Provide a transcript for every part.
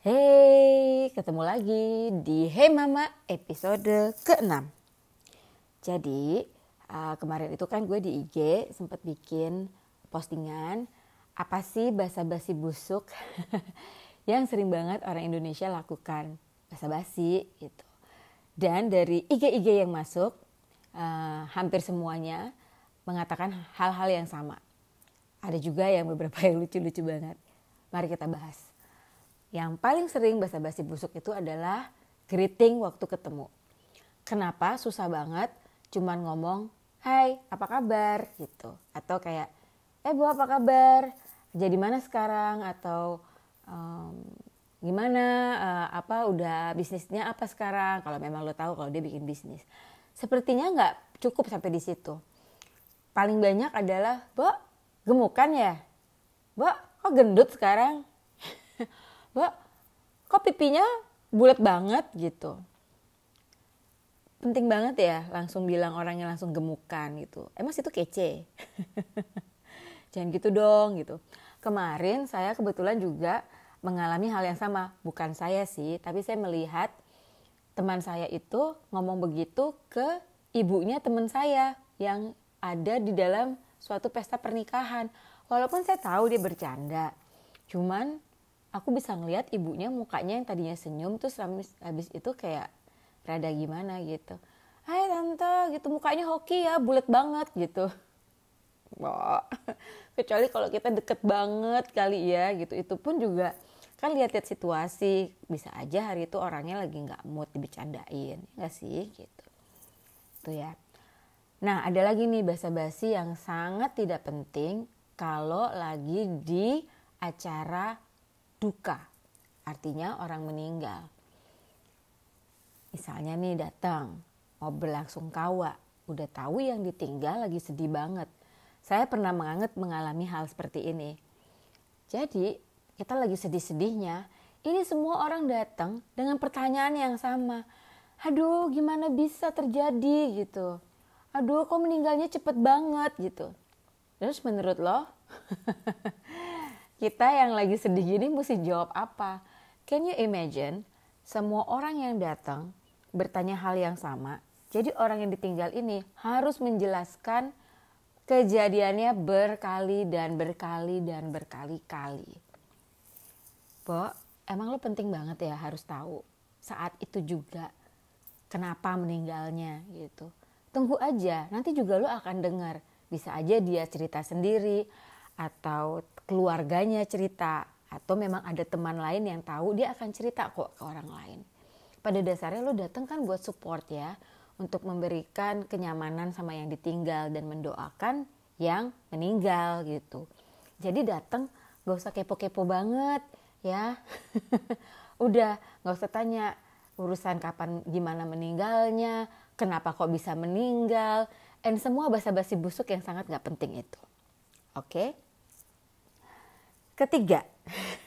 Hey, ketemu lagi di Hey Mama episode ke-6. Jadi, uh, kemarin itu kan gue di IG sempat bikin postingan apa sih basa-basi busuk yang sering banget orang Indonesia lakukan. Basa-basi gitu. Dan dari IG-IG yang masuk, uh, hampir semuanya mengatakan hal-hal yang sama. Ada juga yang beberapa yang lucu-lucu banget. Mari kita bahas. Yang paling sering basa-basi busuk itu adalah greeting waktu ketemu. Kenapa? Susah banget. Cuman ngomong, hai apa kabar? gitu. Atau kayak, eh bu apa kabar, jadi mana sekarang? Atau um, gimana? Uh, apa udah bisnisnya apa sekarang? Kalau memang lo tahu kalau dia bikin bisnis. Sepertinya nggak cukup sampai di situ. Paling banyak adalah bo gemukan ya? Bo kok gendut sekarang Mbak, kok pipinya bulat banget gitu. Penting banget ya langsung bilang orangnya langsung gemukan gitu. Emang itu kece. Jangan gitu dong gitu. Kemarin saya kebetulan juga mengalami hal yang sama. Bukan saya sih, tapi saya melihat teman saya itu ngomong begitu ke ibunya teman saya yang ada di dalam suatu pesta pernikahan. Walaupun saya tahu dia bercanda. Cuman aku bisa ngeliat ibunya mukanya yang tadinya senyum terus habis, habis itu kayak rada gimana gitu. Hai tante gitu. Mukanya hoki ya bulat banget gitu. Wah, kecuali kalau kita deket banget kali ya gitu. Itu pun juga kan lihat-lihat situasi bisa aja hari itu orangnya lagi nggak mood dibecandain nggak sih gitu. Tuh ya. Nah ada lagi nih basa-basi yang sangat tidak penting kalau lagi di acara duka, artinya orang meninggal. Misalnya nih datang, mau berlangsung kawa, udah tahu yang ditinggal lagi sedih banget. Saya pernah menganget mengalami hal seperti ini. Jadi kita lagi sedih-sedihnya, ini semua orang datang dengan pertanyaan yang sama. Aduh gimana bisa terjadi gitu. Aduh kok meninggalnya cepet banget gitu. Terus menurut lo? kita yang lagi sedih gini mesti jawab apa? Can you imagine semua orang yang datang bertanya hal yang sama. Jadi orang yang ditinggal ini harus menjelaskan kejadiannya berkali dan berkali dan berkali-kali. Bo, emang lo penting banget ya harus tahu saat itu juga kenapa meninggalnya gitu. Tunggu aja, nanti juga lo akan dengar. Bisa aja dia cerita sendiri atau keluarganya cerita atau memang ada teman lain yang tahu dia akan cerita kok ke orang lain. Pada dasarnya lo datang kan buat support ya, untuk memberikan kenyamanan sama yang ditinggal dan mendoakan yang meninggal gitu. Jadi datang gak usah kepo-kepo banget ya. Udah gak usah tanya urusan kapan gimana meninggalnya, kenapa kok bisa meninggal, dan semua basa-basi busuk yang sangat gak penting itu. Oke? Okay? Ketiga,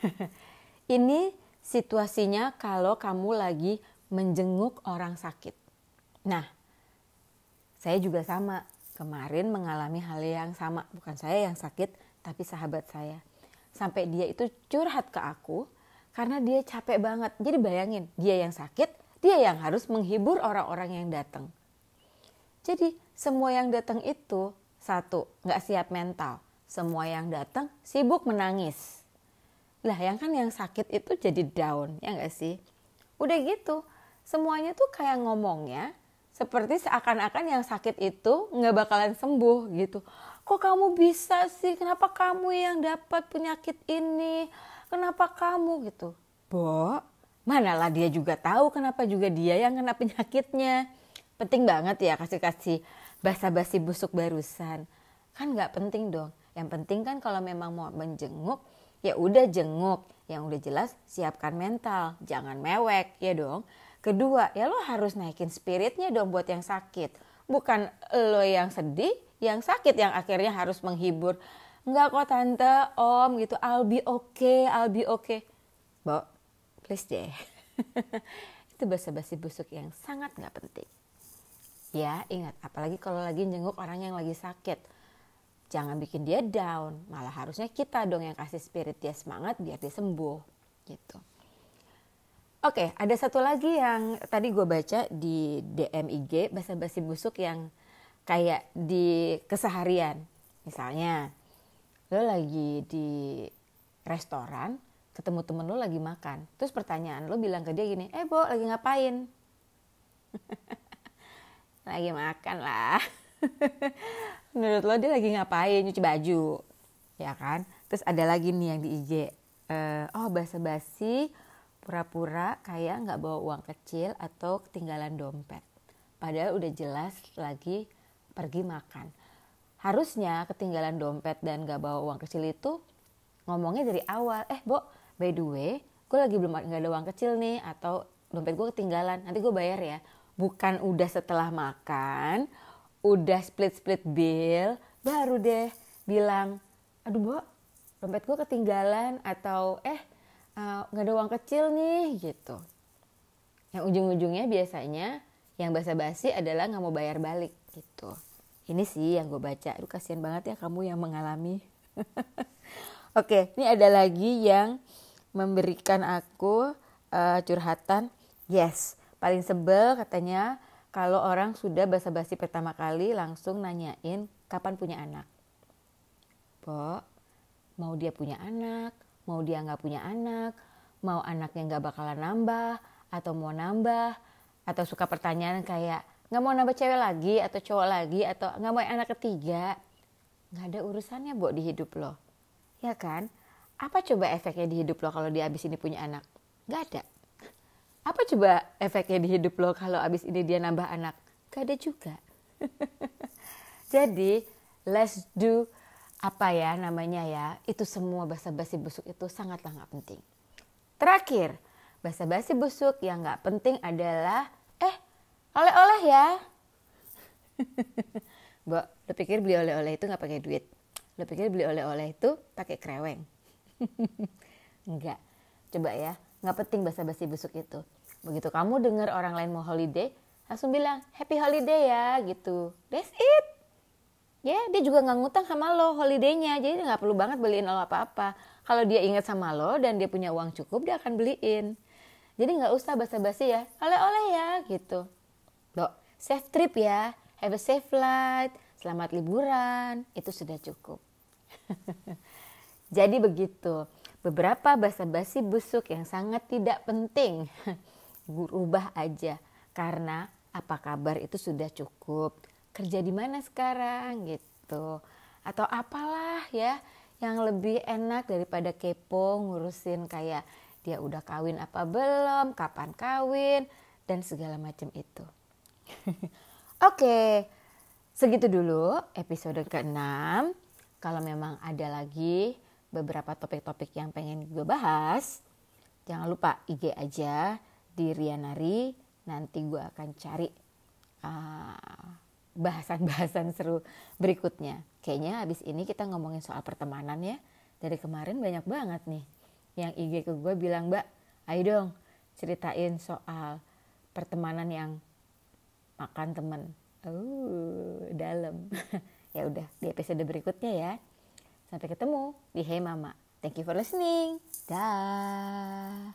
ini situasinya kalau kamu lagi menjenguk orang sakit. Nah, saya juga sama. Kemarin mengalami hal yang sama. Bukan saya yang sakit, tapi sahabat saya. Sampai dia itu curhat ke aku karena dia capek banget. Jadi bayangin, dia yang sakit, dia yang harus menghibur orang-orang yang datang. Jadi semua yang datang itu satu, nggak siap mental semua yang datang sibuk menangis. Lah yang kan yang sakit itu jadi down, ya nggak sih? Udah gitu, semuanya tuh kayak ngomongnya seperti seakan-akan yang sakit itu nggak bakalan sembuh gitu. Kok kamu bisa sih? Kenapa kamu yang dapat penyakit ini? Kenapa kamu gitu? Bo, manalah dia juga tahu kenapa juga dia yang kena penyakitnya. Penting banget ya kasih-kasih basa-basi busuk barusan. Kan nggak penting dong yang penting kan kalau memang mau menjenguk, ya udah jenguk. Yang udah jelas siapkan mental, jangan mewek ya dong. Kedua, ya lo harus naikin spiritnya dong buat yang sakit. Bukan lo yang sedih, yang sakit yang akhirnya harus menghibur. Enggak kok tante, om gitu, I'll be okay, I'll be okay. Bo, please deh. Itu basa-basi busuk yang sangat nggak penting. Ya, ingat, apalagi kalau lagi jenguk orang yang lagi sakit jangan bikin dia down malah harusnya kita dong yang kasih spirit dia semangat biar dia sembuh gitu Oke, ada satu lagi yang tadi gue baca di DM IG bahasa basi busuk yang kayak di keseharian. Misalnya, lo lagi di restoran, ketemu temen lo lagi makan. Terus pertanyaan lo bilang ke dia gini, eh Bo lagi ngapain? lagi makan lah. Menurut lo dia lagi ngapain? Nyuci baju. Ya kan? Terus ada lagi nih yang di IG. Uh, oh bahasa basi pura-pura kayak nggak bawa uang kecil atau ketinggalan dompet. Padahal udah jelas lagi pergi makan. Harusnya ketinggalan dompet dan nggak bawa uang kecil itu ngomongnya dari awal. Eh, Bo, by the way, gue lagi belum nggak ada uang kecil nih atau dompet gue ketinggalan. Nanti gue bayar ya. Bukan udah setelah makan, udah split-split bill, baru deh bilang, aduh Bo, dompet gue ketinggalan atau eh Eh, nggak uh, ada uang kecil nih gitu. Yang ujung-ujungnya biasanya yang basa-basi adalah nggak mau bayar balik gitu. Ini sih yang gue baca. Aduh kasihan banget ya kamu yang mengalami. Oke ini ada lagi yang memberikan aku uh, curhatan. Yes paling sebel katanya kalau orang sudah basa-basi pertama kali langsung nanyain kapan punya anak. Po, mau dia punya anak, mau dia nggak punya anak, mau anaknya nggak bakalan nambah, atau mau nambah, atau suka pertanyaan kayak nggak mau nambah cewek lagi atau cowok lagi atau nggak mau anak ketiga, nggak ada urusannya buat di hidup lo, ya kan? Apa coba efeknya di hidup lo kalau dia abis ini punya anak? Gak ada. Apa coba efeknya di hidup lo kalau abis ini dia nambah anak? Gak ada juga. Jadi, let's do apa ya namanya ya, itu semua basa-basi busuk itu sangatlah nggak penting. Terakhir, basa-basi busuk yang nggak penting adalah, eh oleh-oleh ya. Mbak, lo pikir beli oleh-oleh itu nggak pakai duit? Lo pikir beli oleh-oleh itu pakai kreweng? Enggak. Coba ya, nggak penting basa-basi busuk itu. Begitu kamu dengar orang lain mau holiday, langsung bilang happy holiday ya gitu. That's it. Ya dia juga nggak ngutang sama lo holidaynya. Jadi nggak perlu banget beliin lo apa-apa. Kalau dia ingat sama lo dan dia punya uang cukup dia akan beliin. Jadi nggak usah basa-basi ya. Oleh-oleh ya gitu. Lo safe trip ya. Have a safe flight. Selamat liburan. Itu sudah cukup. Jadi begitu beberapa basa-basi busuk yang sangat tidak penting. Rubah aja. Karena apa kabar itu sudah cukup? Kerja di mana sekarang? Gitu. Atau apalah ya yang lebih enak daripada kepo ngurusin kayak dia udah kawin apa belum, kapan kawin dan segala macam itu. Oke, segitu dulu episode ke-6. Kalau memang ada lagi beberapa topik-topik yang pengen gue bahas, jangan lupa IG aja di Rianari. Nanti gue akan cari uh, bahasan-bahasan seru berikutnya. Kayaknya habis ini kita ngomongin soal pertemanan ya. Dari kemarin banyak banget nih yang IG ke gue bilang, Mbak, ayo dong ceritain soal pertemanan yang makan temen. Oh, dalam. ya udah, di episode berikutnya ya. Sampai ketemu di Hey Mama. Thank you for listening. Dah.